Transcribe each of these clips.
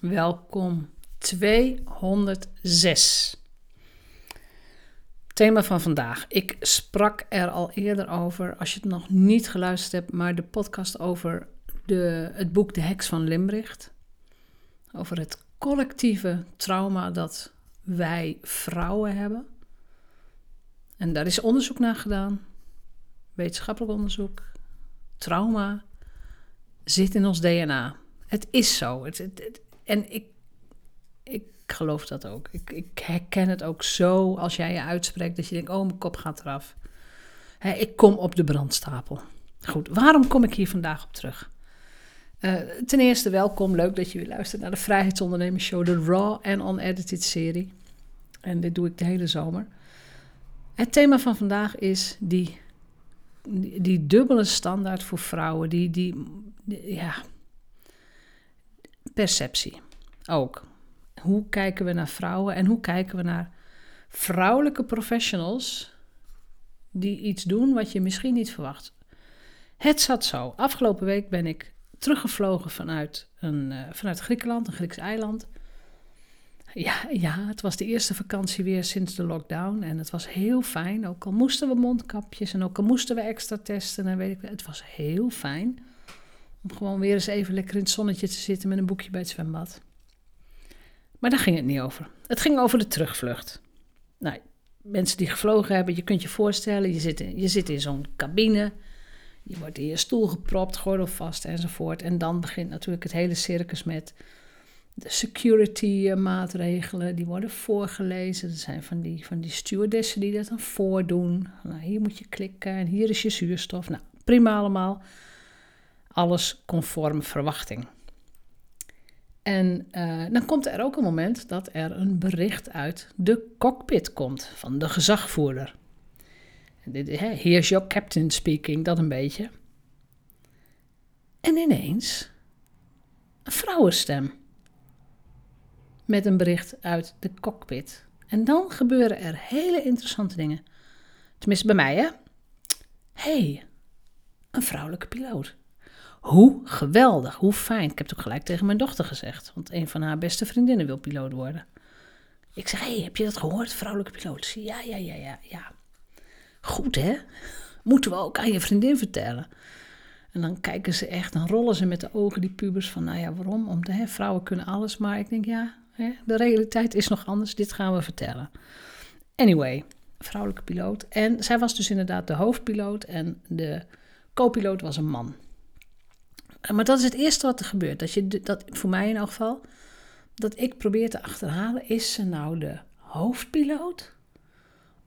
Welkom 206. Thema van vandaag. Ik sprak er al eerder over, als je het nog niet geluisterd hebt, maar de podcast over de, het boek De Heks van Limbricht. Over het collectieve trauma dat wij vrouwen hebben. En daar is onderzoek naar gedaan, wetenschappelijk onderzoek. Trauma zit in ons DNA. Het is zo. Het, het, en ik, ik geloof dat ook. Ik, ik herken het ook zo als jij je uitspreekt dat je denkt: oh, mijn kop gaat eraf. ik kom op de brandstapel. Goed, waarom kom ik hier vandaag op terug? Uh, ten eerste, welkom. Leuk dat je weer luistert naar de Vrijheidsondernemers de Raw en Unedited serie. En dit doe ik de hele zomer. Het thema van vandaag is die, die, die dubbele standaard voor vrouwen. Die, die, ja, perceptie ook. Hoe kijken we naar vrouwen en hoe kijken we naar vrouwelijke professionals die iets doen wat je misschien niet verwacht. Het zat zo. Afgelopen week ben ik teruggevlogen vanuit, een, uh, vanuit Griekenland, een Grieks eiland. Ja, ja, het was de eerste vakantie weer sinds de lockdown en het was heel fijn. Ook al moesten we mondkapjes en ook al moesten we extra testen en weet ik het was heel fijn. Om gewoon weer eens even lekker in het zonnetje te zitten met een boekje bij het zwembad. Maar daar ging het niet over. Het ging over de terugvlucht. Nou, mensen die gevlogen hebben, je kunt je voorstellen, je zit in, je zit in zo'n cabine. Je wordt in je stoel gepropt, gordel vast enzovoort. En dan begint natuurlijk het hele circus met de security maatregelen. Die worden voorgelezen. Er zijn van die, van die stewardessen die dat dan voordoen. Nou, hier moet je klikken en hier is je zuurstof. Nou, prima allemaal alles conform verwachting. En uh, dan komt er ook een moment dat er een bericht uit de cockpit komt van de gezagvoerder. Here's your captain speaking, dat een beetje. En ineens een vrouwenstem met een bericht uit de cockpit. En dan gebeuren er hele interessante dingen. Tenminste bij mij, hè? hey, een vrouwelijke piloot. Hoe geweldig, hoe fijn. Ik heb het ook gelijk tegen mijn dochter gezegd, want een van haar beste vriendinnen wil piloot worden. Ik zeg, hey, heb je dat gehoord, vrouwelijke piloot? Ja, ja, ja, ja, ja. Goed, hè? Moeten we ook aan je vriendin vertellen. En dan kijken ze echt, dan rollen ze met de ogen, die pubers, van nou ja, waarom? Omdat hè, vrouwen kunnen alles, maar ik denk, ja, hè, de realiteit is nog anders, dit gaan we vertellen. Anyway, vrouwelijke piloot. En zij was dus inderdaad de hoofdpiloot en de co-piloot was een man. Maar dat is het eerste wat er gebeurt. Dat je, dat, voor mij in elk geval. Dat ik probeer te achterhalen. Is ze nou de hoofdpiloot?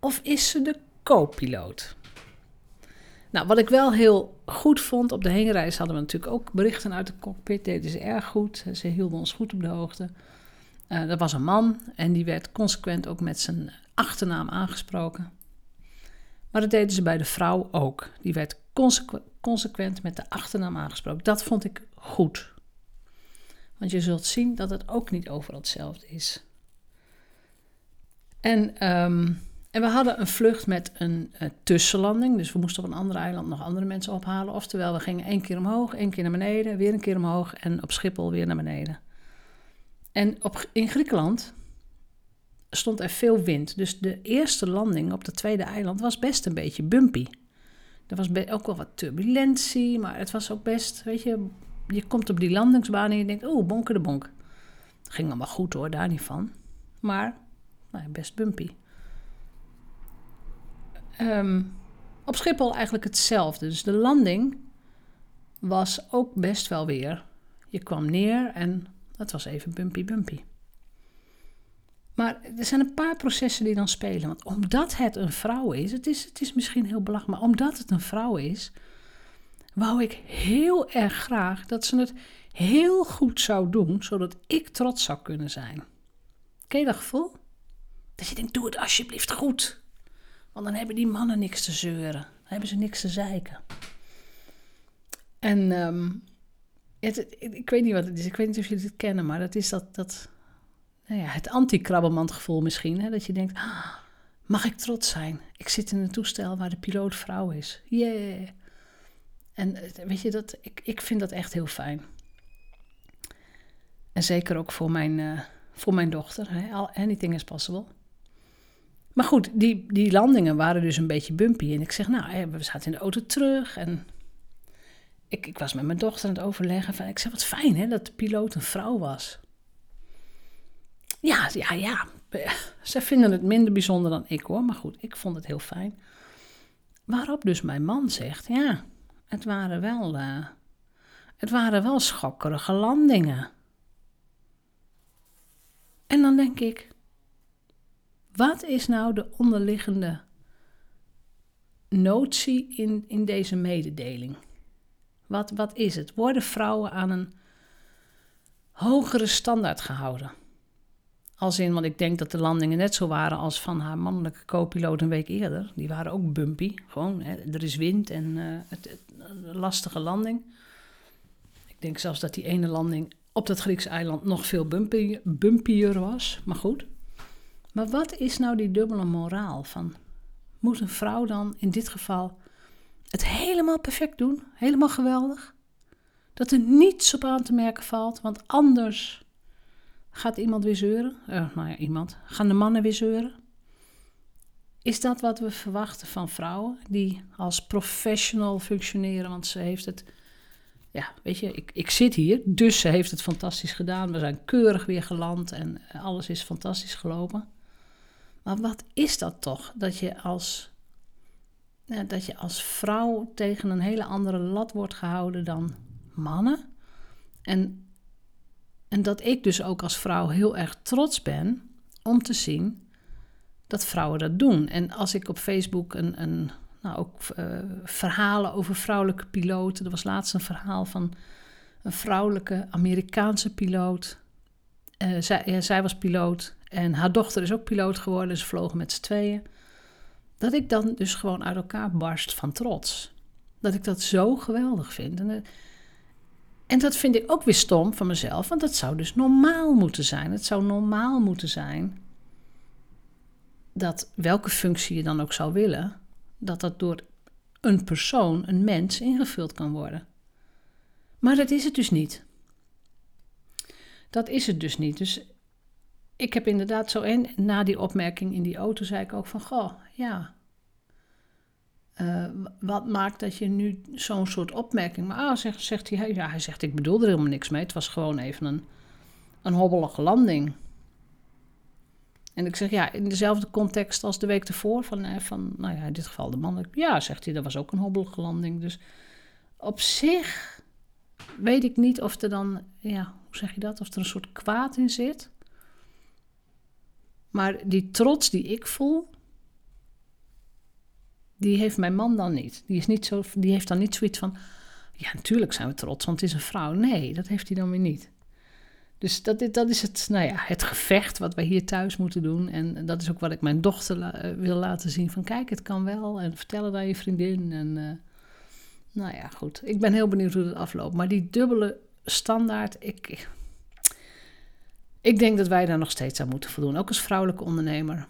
Of is ze de co-piloot? Nou, wat ik wel heel goed vond. Op de heenreis hadden we natuurlijk ook berichten uit de cockpit. Deden ze erg goed. Ze hielden ons goed op de hoogte. Dat was een man. En die werd consequent ook met zijn achternaam aangesproken. Maar dat deden ze bij de vrouw ook. Die werd consequent consequent met de achternaam aangesproken. Dat vond ik goed. Want je zult zien dat het ook niet overal hetzelfde is. En, ehm, en we hadden een vlucht met een tussenlanding. Dus we moesten op een ander eiland nog andere mensen ophalen. Oftewel, we gingen één keer omhoog, één keer naar beneden, weer een keer omhoog en op Schiphol weer naar beneden. En op, in Griekenland stond er veel wind. Dus de eerste landing op het tweede eiland was best een beetje bumpy. Er was ook wel wat turbulentie, maar het was ook best, weet je, je komt op die landingsbaan en je denkt, oh, bonken de bonk. Dat ging allemaal goed hoor, daar niet van. Maar, nou best bumpy. Ehm, op Schiphol eigenlijk hetzelfde. Dus de landing was ook best wel weer. Je kwam neer en het was even bumpy bumpy. Maar er zijn een paar processen die dan spelen. Want omdat het een vrouw is, het is, het is misschien heel belachelijk, maar omdat het een vrouw is, wou ik heel erg graag dat ze het heel goed zou doen, zodat ik trots zou kunnen zijn. Ken je dat gevoel? Dat je denkt, doe het alsjeblieft goed. Want dan hebben die mannen niks te zeuren. Dan hebben ze niks te zeiken. En ehm, het, ik weet niet wat het is. Ik weet niet of jullie het kennen, maar dat is dat, dat nou ja, het anti-krabbelmandgevoel misschien. Hè? Dat je denkt, ah, mag ik trots zijn? Ik zit in een toestel waar de piloot vrouw is. Yeah. En eh, weet je, dat, ik, ik vind dat echt heel fijn. En zeker ook voor mijn, uh, voor mijn dochter. Hè? Anything is possible. Maar goed, die, die landingen waren dus een beetje bumpy. En ik zeg, nou, we zaten in de auto terug. En ik, ik was met mijn dochter aan het overleggen. Van, ik zeg, wat fijn hè, dat de piloot een vrouw was. Ja, ja, ja. Ze vinden het minder bijzonder dan ik hoor. Maar goed, ik vond het heel fijn. Waarop dus mijn man zegt, ja, het waren wel, uh, het waren wel schokkerige landingen. En dan denk ik, wat is nou de onderliggende notie in, in deze mededeling? Wat, wat is het? Worden vrouwen aan een hogere standaard gehouden? Als in, want ik denk dat de landingen net zo waren als van haar mannelijke co-piloot een week eerder. Die waren ook bumpy. Gewoon, hè, er is wind en uh, het, een lastige landing. Ik denk zelfs dat die ene landing op dat Griekse eiland nog veel bumpier was. Maar goed. Maar wat is nou die dubbele moraal van... Moet een vrouw dan in dit geval het helemaal perfect doen? Helemaal geweldig? Dat er niets op aan te merken valt, want anders gaat iemand weer zeuren. Uh, nou ja, iemand. Gaan de mannen weer zeuren? Is dat wat we verwachten van vrouwen die als professional functioneren? Want ze heeft het ja, weet je, ik, ik zit hier, dus ze heeft het fantastisch gedaan. We zijn keurig weer geland en alles is fantastisch gelopen. Maar wat is dat toch? Dat je als, dat je als vrouw tegen een hele andere lat wordt gehouden dan mannen. En, en dat ik dus ook als vrouw heel erg trots ben om te zien dat vrouwen dat doen. En als ik op Facebook een, een nou, ook uh, verhalen over vrouwelijke piloten. Er was laatst een verhaal van een vrouwelijke Amerikaanse piloot. Uh, zij, zij was piloot en haar dochter is ook piloot geworden. Ze vlogen met z'n tweeën. Dat ik dan dus gewoon uit elkaar barst van trots. Dat ik dat zo geweldig vind. En, uh, en dat vind ik ook weer stom van mezelf, want dat zou dus normaal moeten zijn. Het zou normaal moeten zijn dat welke functie je dan ook zou willen, dat dat door een persoon, een mens, ingevuld kan worden. Maar dat is het dus niet. Dat is het dus niet. Dus ik heb inderdaad zo en na die opmerking in die auto zei ik ook van, goh, ja. Wat maakt dat je nu zo'n soort opmerking. Maar ah, zegt, zegt hij, ja, hij zegt, ik bedoel er helemaal niks mee. Het was gewoon even een, een hobbelige landing. En ik zeg, ja, in dezelfde context als de week ervoor, van, eh, van nou ja, in dit geval de man. Ja, zegt hij, dat was ook een hobbelige landing. Dus op zich weet ik niet of er dan, ja, hoe zeg je dat, of er een soort kwaad in zit. Maar die trots die ik voel, die heeft mijn man dan niet. Die, is niet zo, die heeft dan niet zoiets van, ja, natuurlijk zijn we trots, want het is een vrouw. Nee, dat heeft hij dan weer niet. Dus dat, dat is het, nou ja, het gevecht wat wij hier thuis moeten doen. En dat is ook wat ik mijn dochter eh, wil laten zien. Van kijk, het kan wel. En vertellen aan je vriendin. En uh, nou ja, goed. Ik ben heel benieuwd hoe het afloopt. Maar die dubbele standaard, ik, ik denk dat wij daar nog steeds aan moeten voldoen. Ook als vrouwelijke ondernemer.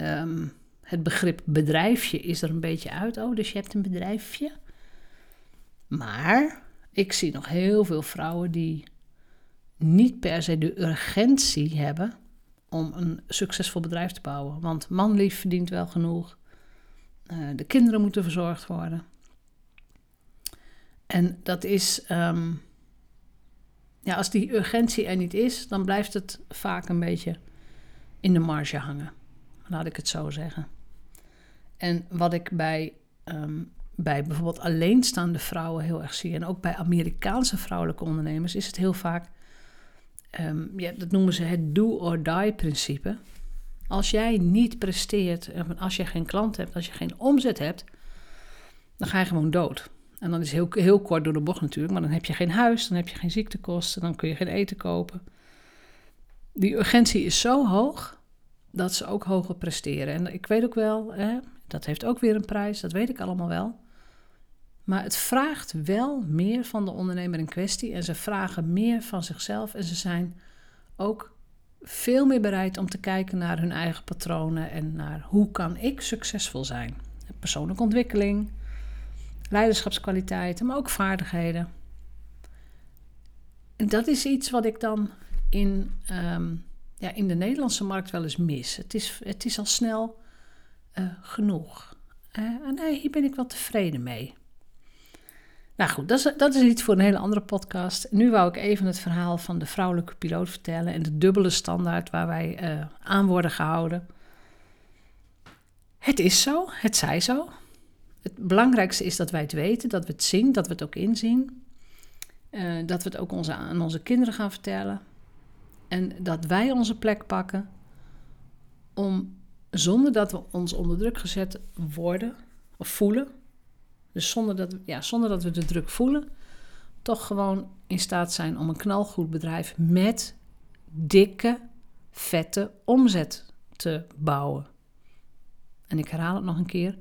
Um, het begrip bedrijfje is er een beetje uit. Oh, dus je hebt een bedrijfje. Maar ik zie nog heel veel vrouwen die niet per se de urgentie hebben om een succesvol bedrijf te bouwen. Want manlief verdient wel genoeg. Uh, de kinderen moeten verzorgd worden. En dat is, um, ja, als die urgentie er niet is, dan blijft het vaak een beetje in de marge hangen. Laat ik het zo zeggen. En wat ik bij, um, bij bijvoorbeeld alleenstaande vrouwen heel erg zie, en ook bij Amerikaanse vrouwelijke ondernemers, is het heel vaak um, ja, dat noemen ze het do-or-die-principe. Als jij niet presteert, als je geen klant hebt, als je geen omzet hebt, dan ga je gewoon dood. En dan is heel, heel kort door de bocht natuurlijk, maar dan heb je geen huis, dan heb je geen ziektekosten, dan kun je geen eten kopen. Die urgentie is zo hoog dat ze ook hoger presteren. En ik weet ook wel, hè, dat heeft ook weer een prijs, dat weet ik allemaal wel. Maar het vraagt wel meer van de ondernemer in kwestie en ze vragen meer van zichzelf en ze zijn ook veel meer bereid om te kijken naar hun eigen patronen en naar hoe kan ik succesvol zijn. Persoonlijke ontwikkeling, leiderschapskwaliteiten, maar ook vaardigheden. En dat is iets wat ik dan in, ehm, ja, in de Nederlandse markt wel eens mis. Het is, het is al snel uh, genoeg. Uh, en nee, hier ben ik wel tevreden mee. Nou goed, dat is, dat is iets voor een hele andere podcast. Nu wou ik even het verhaal van de vrouwelijke piloot vertellen en de dubbele standaard waar wij uh, aan worden gehouden. Het is zo, het zij zo. Het belangrijkste is dat wij het weten, dat we het zien, dat we het ook inzien. Dat we het ook onze, aan onze kinderen gaan vertellen. En dat wij onze plek pakken om zonder dat we ons onder druk gezet worden of voelen. Dus zonder dat, ja, zonder dat we de druk voelen, toch gewoon in staat zijn om een knalgoed bedrijf met dikke, vette omzet te bouwen. En ik herhaal het nog een keer: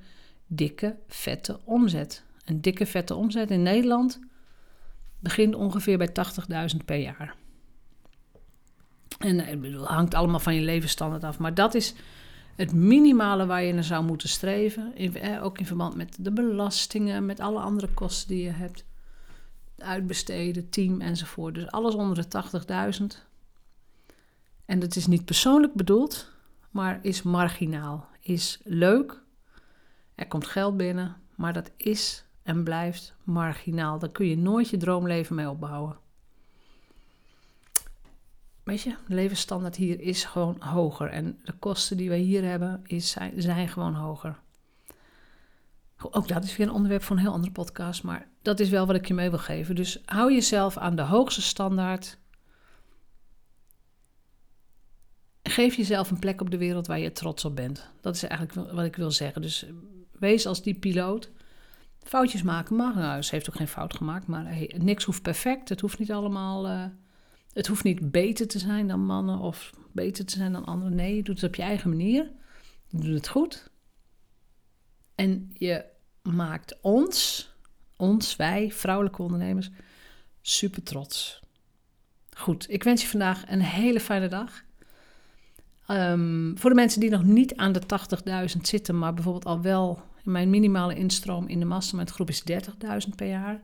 dikke, vette omzet. Een dikke, vette omzet in Nederland begint ongeveer bij 80.000 per jaar. En eh, hangt allemaal van je levensstandaard af. Maar dat is het minimale waar je naar zou moeten streven. eh, ook in verband met de belastingen, met alle andere kosten die je hebt. Uitbesteden, team enzovoort. Dus alles onder de 80.000. En dat is niet persoonlijk bedoeld, maar is marginaal. Is leuk. Er komt geld binnen, maar dat is en blijft marginaal. Daar kun je nooit je droomleven mee opbouwen. Weet je, de levensstandaard hier is gewoon hoger. En de kosten die wij hier hebben is, zijn, zijn gewoon hoger. Ook dat is weer een onderwerp voor een heel andere podcast. Maar dat is wel wat ik je mee wil geven. Dus hou jezelf aan de hoogste standaard. Geef jezelf een plek op de wereld waar je trots op bent. Dat is eigenlijk wat ik wil zeggen. Dus wees als die piloot. Foutjes maken mag. Nou, ze heeft ook geen fout gemaakt. Maar niks hoeft perfect. Het hoeft niet allemaal. Uh, het hoeft niet beter te zijn dan mannen of beter te zijn dan anderen. Nee, je doet het op je eigen manier. Je doet het goed. En je maakt ons, ons, wij, vrouwelijke ondernemers, super trots. Goed, ik wens je vandaag een hele fijne dag. Um, voor de mensen die nog niet aan de 80.000 zitten, maar bijvoorbeeld al wel, mijn minimale instroom in de mastermind groep is 30.000 per jaar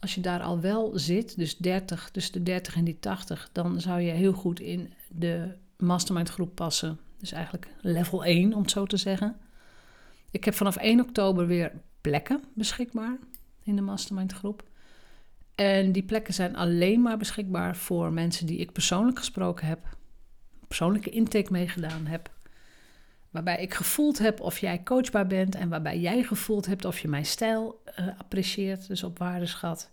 als je daar al wel zit, dus 30, dus de 30 en die 80, dan zou je heel goed in de mastermind groep passen. Dus eigenlijk level 1, om het zo te zeggen. Ik heb vanaf 1 oktober weer plekken beschikbaar in de mastermind groep. En die plekken zijn alleen maar beschikbaar voor mensen die ik persoonlijk gesproken heb, persoonlijke intake meegedaan heb. Waarbij ik gevoeld heb of jij coachbaar bent en waarbij jij gevoeld hebt of je mijn stijl uh, apprecieert, dus op waarde schat.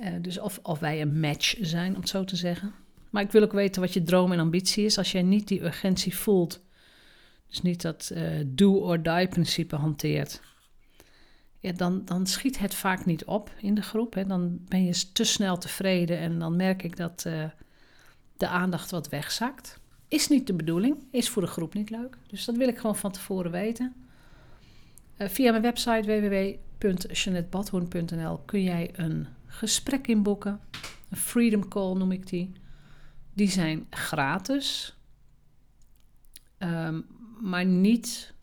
Uh, dus of, of wij een match zijn, om het zo te zeggen. Maar ik wil ook weten wat je droom en ambitie is. Als jij niet die urgentie voelt, dus niet dat uh, do or die principe hanteert, ja, dan, dan schiet het vaak niet op in de groep. Hè. Dan ben je te snel tevreden en dan merk ik dat de aandacht wat wegzakt. Is niet de bedoeling, is voor de groep niet leuk. Dus dat wil ik gewoon van tevoren weten. Uh, via mijn website www.jeanettebadhoorn.nl kun jij een gesprek inboeken. Een freedom call noem ik die. Die zijn gratis, um, maar niet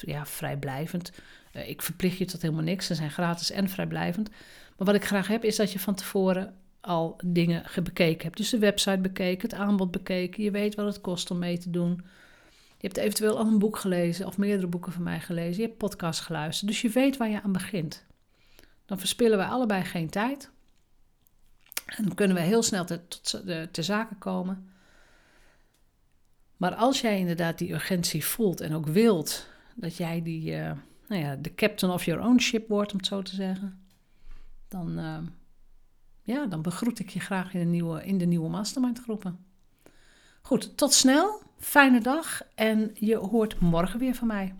ja, vrijblijvend. Uh, ik verplicht je tot helemaal niks. Ze zijn gratis en vrijblijvend. Maar wat ik graag heb, is dat je van tevoren al dingen bekeken hebt. Dus de website bekeken, het aanbod bekeken. Je weet wat het kost om mee te doen. Je hebt eventueel al een boek gelezen of meerdere boeken van mij gelezen. Je hebt podcast geluisterd. Dus je weet waar je aan begint. Dan verspillen we allebei geen tijd. En dan kunnen we heel snel te, tot de, te zaken komen. Maar als jij inderdaad die urgentie voelt en ook wilt dat jij die, uh, nou ja, de captain of your own ship wordt, om het zo te zeggen, dan, uh, ja, dan begroet ik je graag in de nieuwe, in de nieuwe mastermind groepen. Goed, tot snel. Fijne dag en je hoort morgen weer van mij.